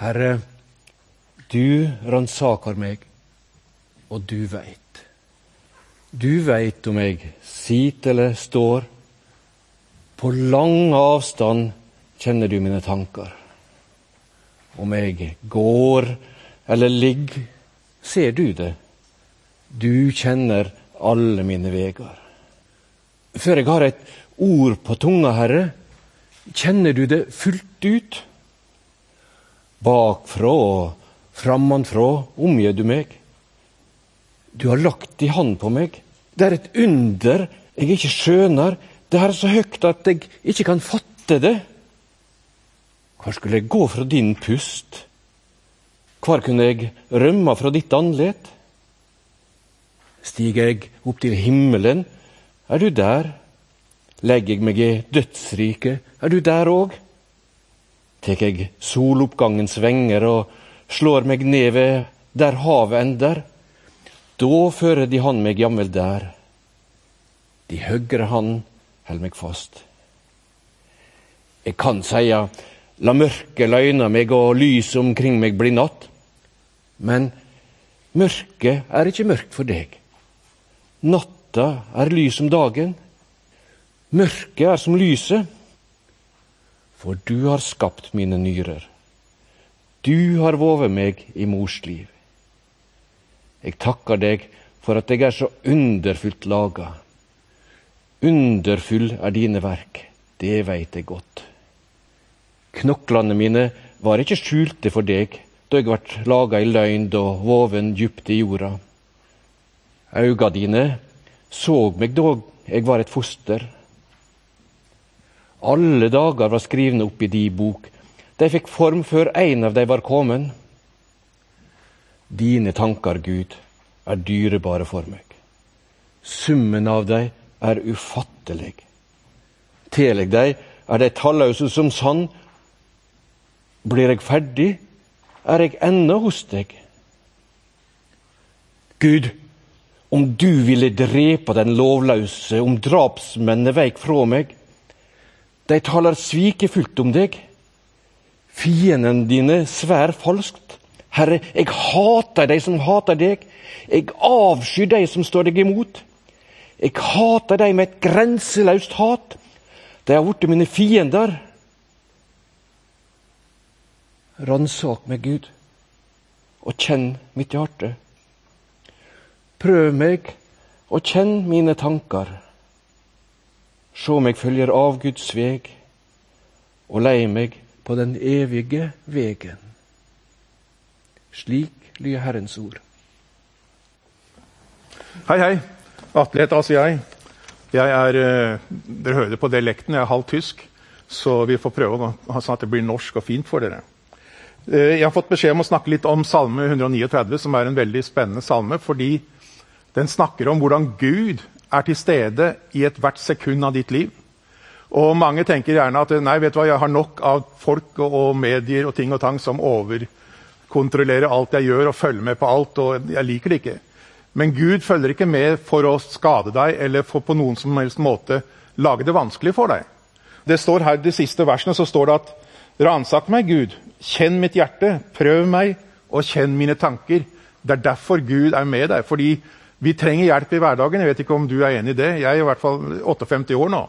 Herre, du ransaker meg, og du veit. Du veit om jeg sit eller står. På lang avstand kjenner du mine tanker. Om jeg går eller ligger, ser du det. Du kjenner alle mine veger. Før jeg har et ord på tunga, Herre, kjenner du det fullt ut. Bakfra og frammanfra omgir du meg. Du har lagt di hand på meg. Det er et under jeg ikke skjønner. Det er så høyt at jeg ikke kan fatte det. Hvor skulle jeg gå fra din pust? Hvor kunne jeg rømme fra ditt andlet? Stiger jeg opp til himmelen, er du der. Legger jeg meg i dødsriket, er du der òg. Tek eg soloppgangens venger og slår meg ned ved der havet ender, da fører de han meg jamvel der. De høgre han held meg fast. Eg kan seia, la mørket løyna meg og lyset omkring meg bli natt. Men mørket er ikke mørkt for deg. Natta er lys om dagen. Mørket er som lyset. For du har skapt mine nyrer. Du har vovet meg i mors liv. Jeg takker deg for at jeg er så underfullt laga. Underfull er dine verk, det veit jeg godt. Knoklene mine var ikke skjulte for deg da jeg vart laga i løgn og voven djupt i jorda. Auga dine såg meg da jeg var et foster. Alle dager var skrivne opp i di bok. De fikk form før ein av dei var kommen. Dine tanker, Gud, er dyrebare for meg. Summen av dei er ufattelig. Teleg dei, er dei tallause som sand. Blir jeg ferdig, er jeg ennå hos deg. Gud, om du ville drepe den lovløse, om drapsmennene veik fra meg. De taler svikefullt om deg. Fiendene dine svær falskt. Herre, jeg hater de som hater deg. Jeg avskyr de som står deg imot. Jeg hater de med et grenseløst hat. De har blitt mine fiender. Ransak meg, Gud, og kjenn mitt hjerte. Prøv meg og kjenn mine tanker. Se meg følger av Guds veg, og lei meg på den evige vegen. Slik lyder Herrens ord. Hei, hei. Atle heter altså jeg. Jeg er, eh, Dere hører det på dialekten, jeg er halvt tysk. Så vi får prøve sånn at det blir norsk og fint for dere. Eh, jeg har fått beskjed om å snakke litt om Salme 139, som er en veldig spennende salme. Fordi den snakker om hvordan Gud er til stede i ethvert sekund av ditt liv. Og Mange tenker gjerne at nei, vet du hva, jeg har nok av folk og, og medier og ting og tang som overkontrollerer alt jeg gjør og følger med på alt. og Jeg liker det ikke. Men Gud følger ikke med for å skade deg eller for på noen som helst måte lage det vanskelig for deg. Det står her, De siste versene så står det at Ransak meg, Gud, kjenn mitt hjerte, prøv meg og kjenn mine tanker. Det er derfor Gud er med deg. fordi vi trenger hjelp i hverdagen. Jeg vet ikke om du er enig i det. Jeg er i hvert fall 58 år nå.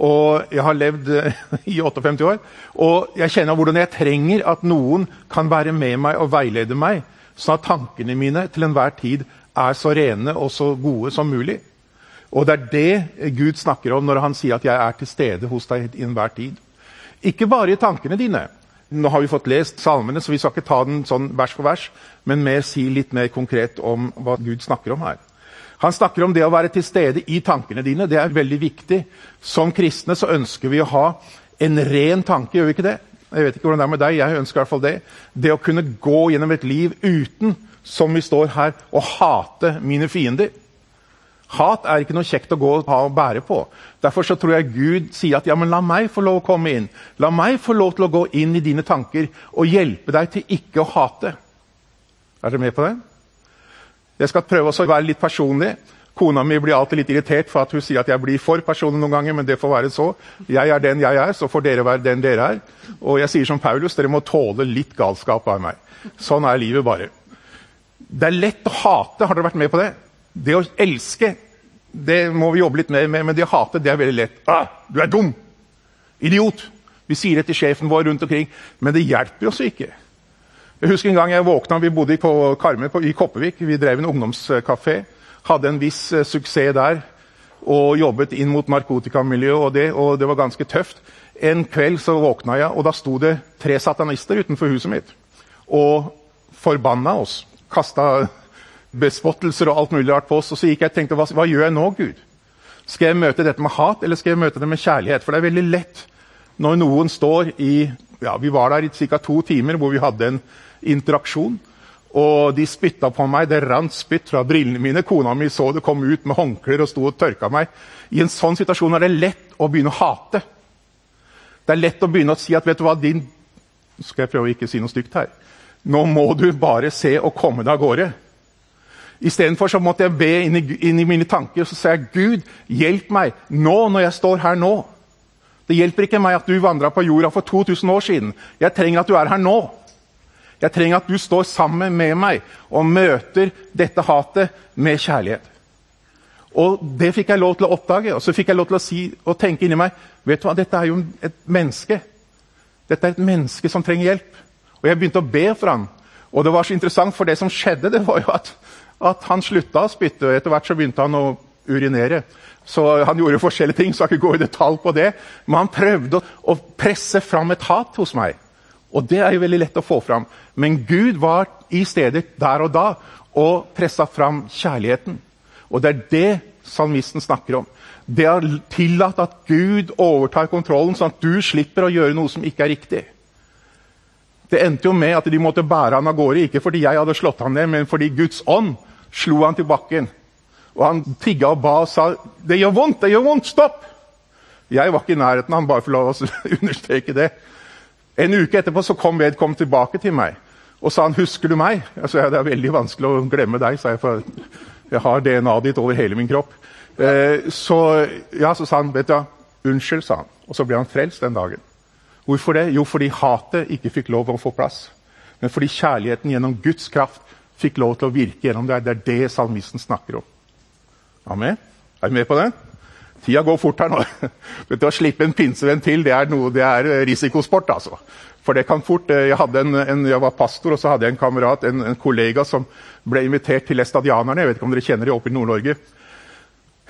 Og jeg har levd i 58 år. Og jeg kjenner hvordan jeg trenger at noen kan være med meg og veilede meg, sånn at tankene mine til enhver tid er så rene og så gode som mulig. Og det er det Gud snakker om når han sier at 'jeg er til stede hos deg i enhver tid'. Ikke bare i tankene dine. Nå har vi fått lest salmene, så vi skal ikke ta den sånn vers for vers, men mer si litt mer konkret om hva Gud snakker om her. Han snakker om det å være til stede i tankene dine. Det er veldig viktig. Som kristne så ønsker vi å ha en ren tanke, gjør vi ikke det? Jeg vet ikke hvordan det er med deg, jeg ønsker i hvert fall det. Det å kunne gå gjennom et liv uten som vi står her, å hate mine fiender. Hat er ikke noe kjekt å gå og ha og bære på. Derfor så tror jeg Gud sier at ja, men la meg få lov å komme inn. La meg få lov til å gå inn i dine tanker og hjelpe deg til ikke å hate. Er dere med på det? Jeg skal prøve å være litt personlig. Kona mi blir alltid litt irritert for at hun sier at jeg blir for personlig noen ganger, men det får være så. Jeg er den jeg er, så får dere være den dere er. Og jeg sier som Paulus, dere må tåle litt galskap av meg. Sånn er livet bare. Det er lett å hate. Har dere vært med på det? Det å elske, det må vi jobbe litt mer med, men det å hate, det er veldig lett. Ah, du er dum! Idiot! Vi sier det til sjefen vår rundt omkring, men det hjelper oss ikke. Jeg husker en gang jeg våkna, Vi bodde på Karmøy i Kopervik. Vi drev en ungdomskafé. Hadde en viss uh, suksess der og jobbet inn mot narkotikamiljøet, og det, og det var ganske tøft. En kveld så våkna jeg, og da sto det tre satanister utenfor huset mitt og forbanna oss. Kasta bespottelser og alt mulig rart på oss. Og så gikk jeg og tenkte hva, hva gjør jeg nå, Gud? Skal jeg møte dette med hat, eller skal jeg møte det med kjærlighet? For det er veldig lett når noen står i ja, Vi var der i ca. to timer hvor vi hadde en interaksjon. Og de spytta på meg. Det rant spytt fra brillene mine. Kona mi så det kom ut med håndklær og sto og tørka meg. I en sånn situasjon er det lett å begynne å hate. Det er lett å begynne å si at vet du hva, din Nå Skal jeg prøve å ikke si noe stygt her? Nå må du bare se og komme deg av gårde. Istedenfor måtte jeg be inn i, inn i mine tanker og så sa jeg, Gud, hjelp meg nå når jeg står her nå. Det hjelper ikke meg at du vandra på jorda for 2000 år siden. Jeg trenger at du er her nå. Jeg trenger at du står sammen med meg og møter dette hatet med kjærlighet. Og Det fikk jeg lov til å oppdage, og så fikk jeg lov til å si og tenke inni meg vet du hva, Dette er jo et menneske. Dette er et menneske som trenger hjelp. Og jeg begynte å be for ham. Og det var så interessant, for det som skjedde, det var jo at, at han slutta å spytte. og Etter hvert så begynte han å urinere. Så Han gjorde forskjellige ting, så jeg ikke gå i detalj på det. Men han prøvde å presse fram et hat hos meg. Og det er jo veldig lett å få fram. Men Gud var i stedet der og da og pressa fram kjærligheten. Og det er det salmisten snakker om. Det er tillatt at Gud overtar kontrollen, sånn at du slipper å gjøre noe som ikke er riktig. Det endte jo med at de måtte bære han av gårde, ikke fordi jeg hadde slått han ned, men fordi Guds ånd slo han til bakken. Og han tigga og ba og sa 'Det gjør vondt! Det gjør vondt! Stopp!' Jeg var ikke i nærheten han, bare for å understreke det. En uke etterpå så kom vedkommende tilbake til meg og sa han, 'Husker du meg?' Jeg sa, 'Det er veldig vanskelig å glemme deg', sa jeg, for jeg har DNA-et ditt over hele min kropp. Eh, så, ja, så sa han, 'Vet du, unnskyld', sa han. Og så ble han frelst den dagen. Hvorfor det? Jo, fordi hatet ikke fikk lov å få plass. Men fordi kjærligheten gjennom Guds kraft fikk lov til å virke gjennom det. Det er det salmisten snakker om. Amen? Er du med på det? Tida går fort her nå. Vet Å slippe en pinsevenn til, det er, noe, det er risikosport. altså. For det kan fort, eh, jeg, en, en, jeg, var pastor, og så hadde jeg en kamerat, en, en kollega, som ble invitert til Estadianerne. Jeg vet ikke om dere kjenner det oppe i Nord-Norge.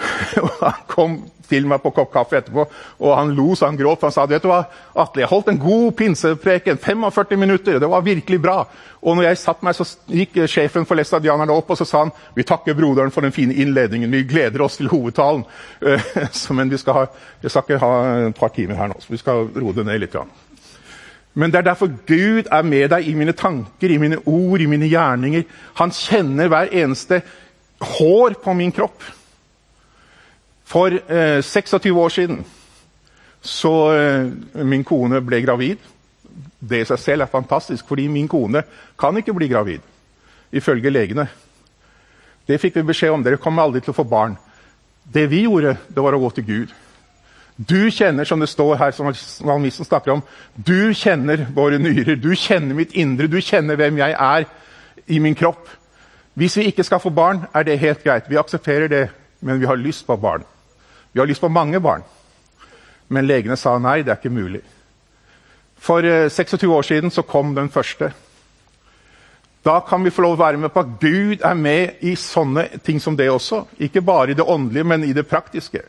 han kom til meg på kopp kaffe etterpå, og han lo så han gråt. Han sa vet du hva, Atle, jeg holdt en god pinsepreken. 45 minutter. Det var virkelig bra. Og når jeg satt meg, så gikk sjefen for læstadianerne opp og så sa han, vi takker broderen for den fine innledningen. Vi gleder oss til hovedtalen. Men vi skal, ha, jeg skal ikke ha et par timer her nå, så vi skal roe det ned litt. Men det er derfor Gud er med deg i mine tanker, i mine ord, i mine gjerninger. Han kjenner hver eneste hår på min kropp. For eh, 26 år siden så eh, min kone ble gravid. Det i seg selv er fantastisk, fordi min kone kan ikke bli gravid. Ifølge legene. Det fikk vi beskjed om. Dere kommer aldri til å få barn. Det vi gjorde, det var å gå til Gud. Du kjenner, som det står her, som salmisten snakker om, du kjenner våre nyrer, du kjenner mitt indre, du kjenner hvem jeg er i min kropp. Hvis vi ikke skal få barn, er det helt greit. Vi aksepterer det, men vi har lyst på barn. Vi har lyst på mange barn. Men legene sa nei, det er ikke mulig. For 26 eh, år siden så kom den første. Da kan vi få lov å være med på at Gud er med i sånne ting som det også. Ikke bare i det åndelige, men i det praktiske.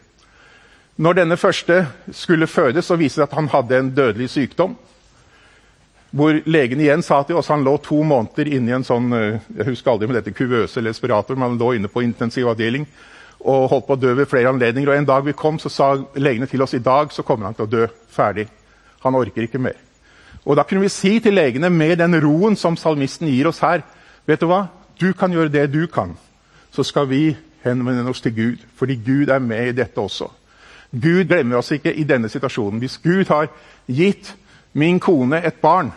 Når denne første skulle fødes, så viste det at han hadde en dødelig sykdom. Hvor legen igjen sa til oss han lå to måneder inne i en sånn eh, jeg husker aldri med dette kuvøse eller respirator, men han lå inne på intensivavdeling og holdt på å dø ved flere anledninger. Og En dag vi kom, så sa legene til oss i dag så kommer han til å dø. Ferdig. Han orker ikke mer. Og Da kunne vi si til legene med den roen som salmisten gir oss her Vet du hva? Du kan gjøre det du kan. Så skal vi henvende oss til Gud, fordi Gud er med i dette også. Gud glemmer oss ikke i denne situasjonen. Hvis Gud har gitt min kone et barn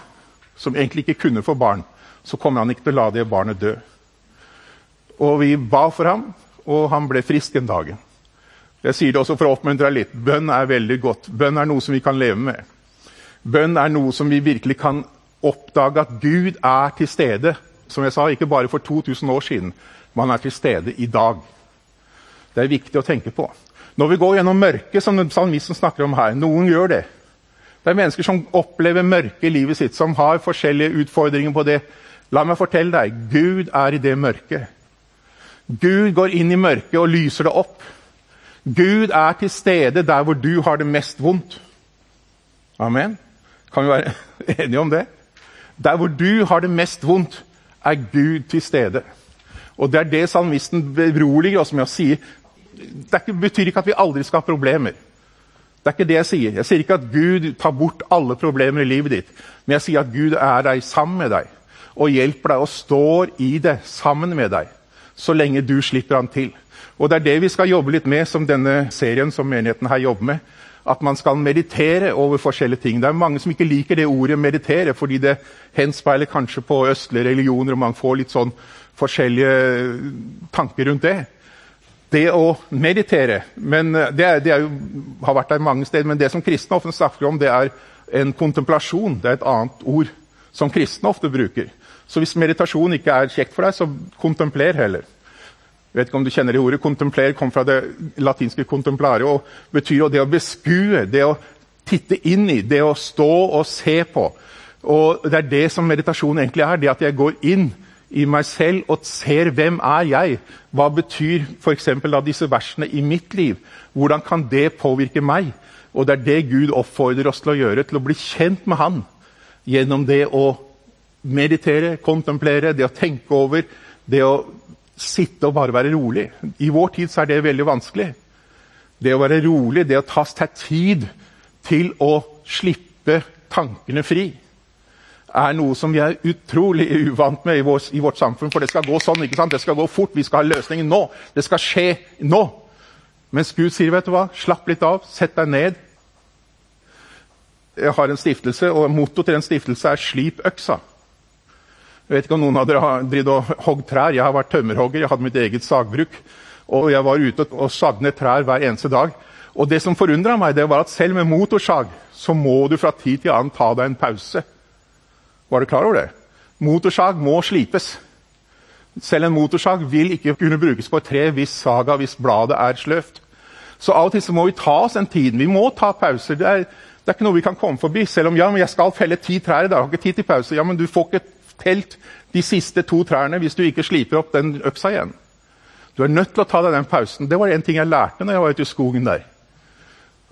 som egentlig ikke kunne få barn, så kommer han ikke til å la det barnet dø. Og vi ba for ham, og han ble frisk en dag. Jeg sier det også for å oppmuntre litt. Bønn er veldig godt. Bønn er noe som vi kan leve med. Bønn er noe som vi virkelig kan oppdage at Gud er til stede. Som jeg sa, ikke bare for 2000 år siden, men han er til stede i dag. Det er viktig å tenke på. Når vi går gjennom mørket, som salmisten snakker om her Noen gjør det. Det er mennesker som opplever mørke i livet sitt, som har forskjellige utfordringer på det. La meg fortelle deg Gud er i det mørket. Gud går inn i mørket og lyser det opp. Gud er til stede der hvor du har det mest vondt. Amen. Kan vi være enige om det? Der hvor du har det mest vondt, er Gud til stede. Og Det er det salmisten beroliger oss med å si. Det betyr ikke at vi aldri skal ha problemer. Det er ikke det Jeg sier. Jeg sier ikke at Gud tar bort alle problemer i livet ditt, men jeg sier at Gud er deg sammen med deg og hjelper deg og står i det sammen med deg så lenge du slipper han til. Og Det er det vi skal jobbe litt med, som denne serien som menigheten her jobber med. At man skal meditere over forskjellige ting. Det er mange som ikke liker det ordet 'meditere', fordi det henspeiler kanskje på østlige religioner, og man får litt sånn forskjellige tanker rundt det. Det å meditere men Det, det jo, har vært der mange steder, men det som kristne ofte snakker om, det er en kontemplasjon. Det er et annet ord som kristne ofte bruker. Så hvis meditasjon ikke er kjekt for deg, så kontempler heller. Jeg vet ikke om du kjenner det ordet. Kontempler kom fra det latinske 'contemplare' og betyr det å beskue, det å titte inn i, det å stå og se på. Og Det er det som meditasjon egentlig er. Det at jeg går inn i meg selv og ser hvem er jeg Hva betyr f.eks. disse versene i mitt liv? Hvordan kan det påvirke meg? Og Det er det Gud oppfordrer oss til å gjøre, til å bli kjent med Han gjennom det å meditere, kontemplere, det å tenke over, det å sitte og bare være rolig. I vår tid er det veldig vanskelig. Det å være rolig, det å ta seg tid til å slippe tankene fri, er noe som vi er utrolig uvant med i, vår, i vårt samfunn. For det skal gå sånn, ikke sant? det skal gå fort, vi skal ha løsningen nå. Det skal skje nå. Mens Gud sier, vet du hva, slapp litt av, sett deg ned. Jeg har en stiftelse, og mottoet til den stiftelse er 'slip øksa'. Jeg vet ikke om noen av dere har drevet og hogd trær. Jeg har vært tømmerhogger, jeg hadde mitt eget sagbruk. Og jeg var ute og sagde ned trær hver eneste dag. Og det som forundra meg, det var at selv med motorsag så må du fra tid til annen ta deg en pause. Var du klar over det? Motorsag må slipes. Selv en motorsag vil ikke kunne brukes på et tre hvis saga, hvis bladet er sløvt. Så av og til så må vi ta oss en tid. Vi må ta pauser. Det er, det er ikke noe vi kan komme forbi. Selv om ja, men jeg skal felle ti trær i dag, har ikke tid til pause. Ja, men du får ikke telt de siste to trærne hvis du ikke sliper opp den øksa igjen. Du er nødt til å ta deg den pausen. Det var en ting jeg lærte når jeg var ute i skogen der.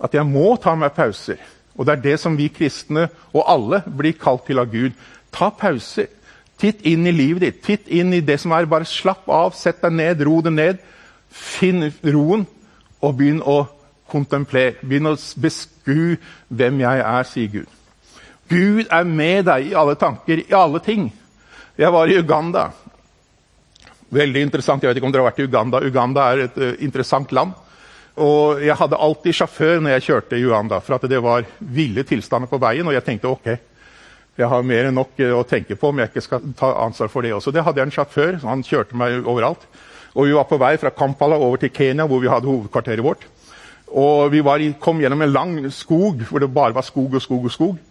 At jeg må ta meg pauser. Og det er det som vi kristne, og alle, blir kalt til av Gud. Ta pauser. Titt inn i livet ditt. Titt inn i det som er. Bare slapp av, sett deg ned, ro det ned. Finn roen, og begynn å kontemplere. Begynn å beskue hvem jeg er, sier Gud. Gud er med deg i alle tanker, i alle ting. Jeg var i Uganda. Veldig interessant. Jeg vet ikke om dere har vært i Uganda. Uganda er et uh, interessant land. Og jeg hadde alltid sjåfør når jeg kjørte i Uganda, for at det var ville tilstander på veien. Og jeg tenkte ok, jeg har mer enn nok uh, å tenke på om jeg ikke skal ta ansvar for det også. Det hadde jeg en sjåfør. Han kjørte meg overalt. Og vi var på vei fra Kampala over til Kenya, hvor vi hadde hovedkvarteret vårt. Og vi i, kom gjennom en lang skog hvor det bare var skog og skog og skog.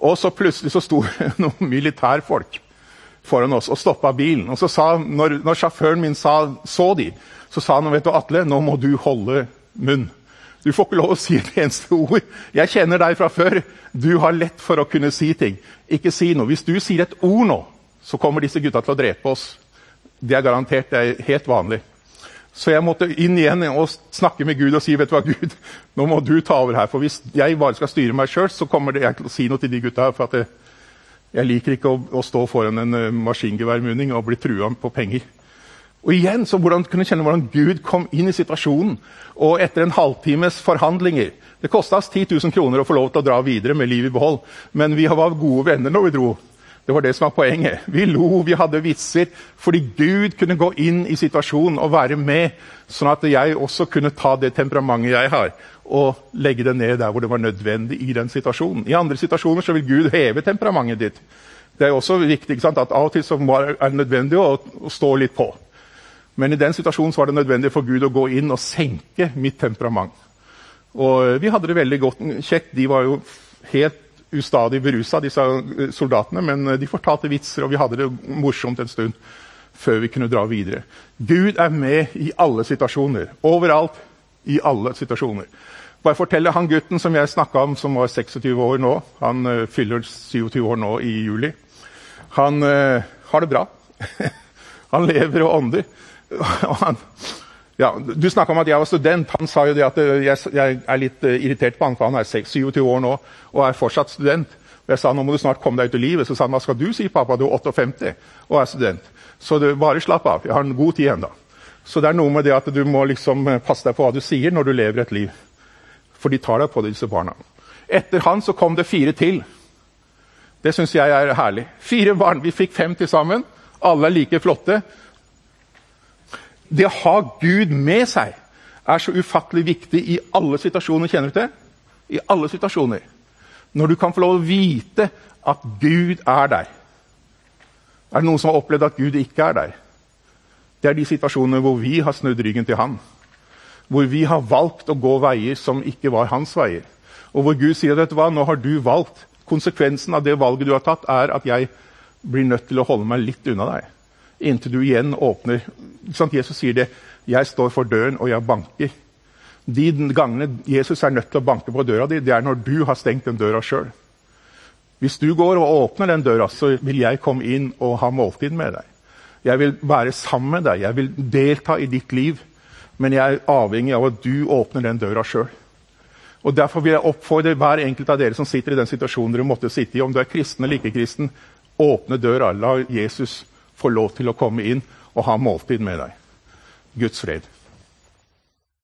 Og så plutselig så sto noen militærfolk foran oss og stoppa bilen. Og så sa, når, når sjåføren min sa, så de, så sa han vet du, Atle, nå må du holde munn. Du får ikke lov å si et eneste ord. Jeg kjenner deg fra før. Du har lett for å kunne si ting. Ikke si noe. Hvis du sier et ord nå, så kommer disse gutta til å drepe oss. Det er garantert. Det er helt vanlig. Så jeg måtte inn igjen og snakke med Gud og si vet du hva, Gud, nå må du ta over her. For hvis jeg bare skal styre meg sjøl, så kommer jeg til å si noe til de gutta. her. for jeg, jeg liker ikke å, å, stå foran en uh, maskingeværmunning og bli trua på penger. Og igjen, så hvordan kunne kjenne hvordan Gud kom inn i situasjonen. Og etter en halvtimes forhandlinger Det kosta oss 10 000 kroner å få lov til å dra videre med livet i behold, men vi var gode venner når vi dro. Det var det som var poenget. Vi lo, vi hadde vitser, fordi Gud kunne gå inn i situasjonen og være med, sånn at jeg også kunne ta det temperamentet jeg har, og legge det ned der hvor det var nødvendig i den situasjonen. I andre situasjoner så vil Gud heve temperamentet ditt. Det er også viktig at av og til så er det nødvendig å, å stå litt på. Men i den situasjonen var det nødvendig for Gud å gå inn og senke mitt temperament. Og vi hadde det veldig godt kjekt. De var jo helt ustadig berusa, disse soldatene, men de fortalte vitser, og vi hadde det morsomt en stund før vi kunne dra videre. Gud er med i alle situasjoner. Overalt. I alle situasjoner. Bare fortelle han gutten som jeg snakka om, som var 26 år nå. Han uh, fyller 27 år nå i juli. Han uh, har det bra. han lever og ånder. og han, ja, du snakka om at jeg var student. Han sa jo det at uh, jeg, jeg, er litt irritert på han, for han er 27 år nå og er fortsatt student. Og jeg sa nå må du snart komme deg ut i livet. Så sa han hva skal du si, pappa? Du er 58 og er student. Så du, bare slapp av. Jeg har en god tid ennå. Så det er noe med det at du må liksom passe deg på hva du sier når du lever et liv. For de tar deg på det, disse barna. Etter han så kom det fire til. Det syns jeg er herlig. Fire barn. Vi fikk fem til sammen. Alle er like flotte. Det å ha Gud med seg er så ufattelig viktig i alle situasjoner. Kjenner du til? I alle situasjoner. Når du kan få lov å vite at Gud er der. Er det noen som har opplevd at Gud ikke er der? Det er de situasjonene hvor vi har snudd ryggen til Han hvor vi har valgt å gå veier som ikke var hans veier. Og hvor Gud sier hva, nå har du valgt. Konsekvensen av det valget du har tatt, er at jeg blir nødt til å holde meg litt unna deg. Inntil du igjen åpner. Jesus sier det. 'Jeg står for døren, og jeg banker'. De gangene Jesus er nødt til å banke på døra di, det er når du har stengt den døra sjøl. Hvis du går og åpner den døra, så vil jeg komme inn og ha måltid med deg. Jeg vil være sammen med deg. Jeg vil delta i ditt liv men jeg er avhengig av at du åpner den døra sjøl. Og Derfor vil jeg oppfordre hver enkelt av dere som sitter i den situasjonen dere måtte sitte i, om du er kristen eller ikke kristen, åpne døra. La Jesus få lov til å komme inn og ha måltid med deg. Guds fred.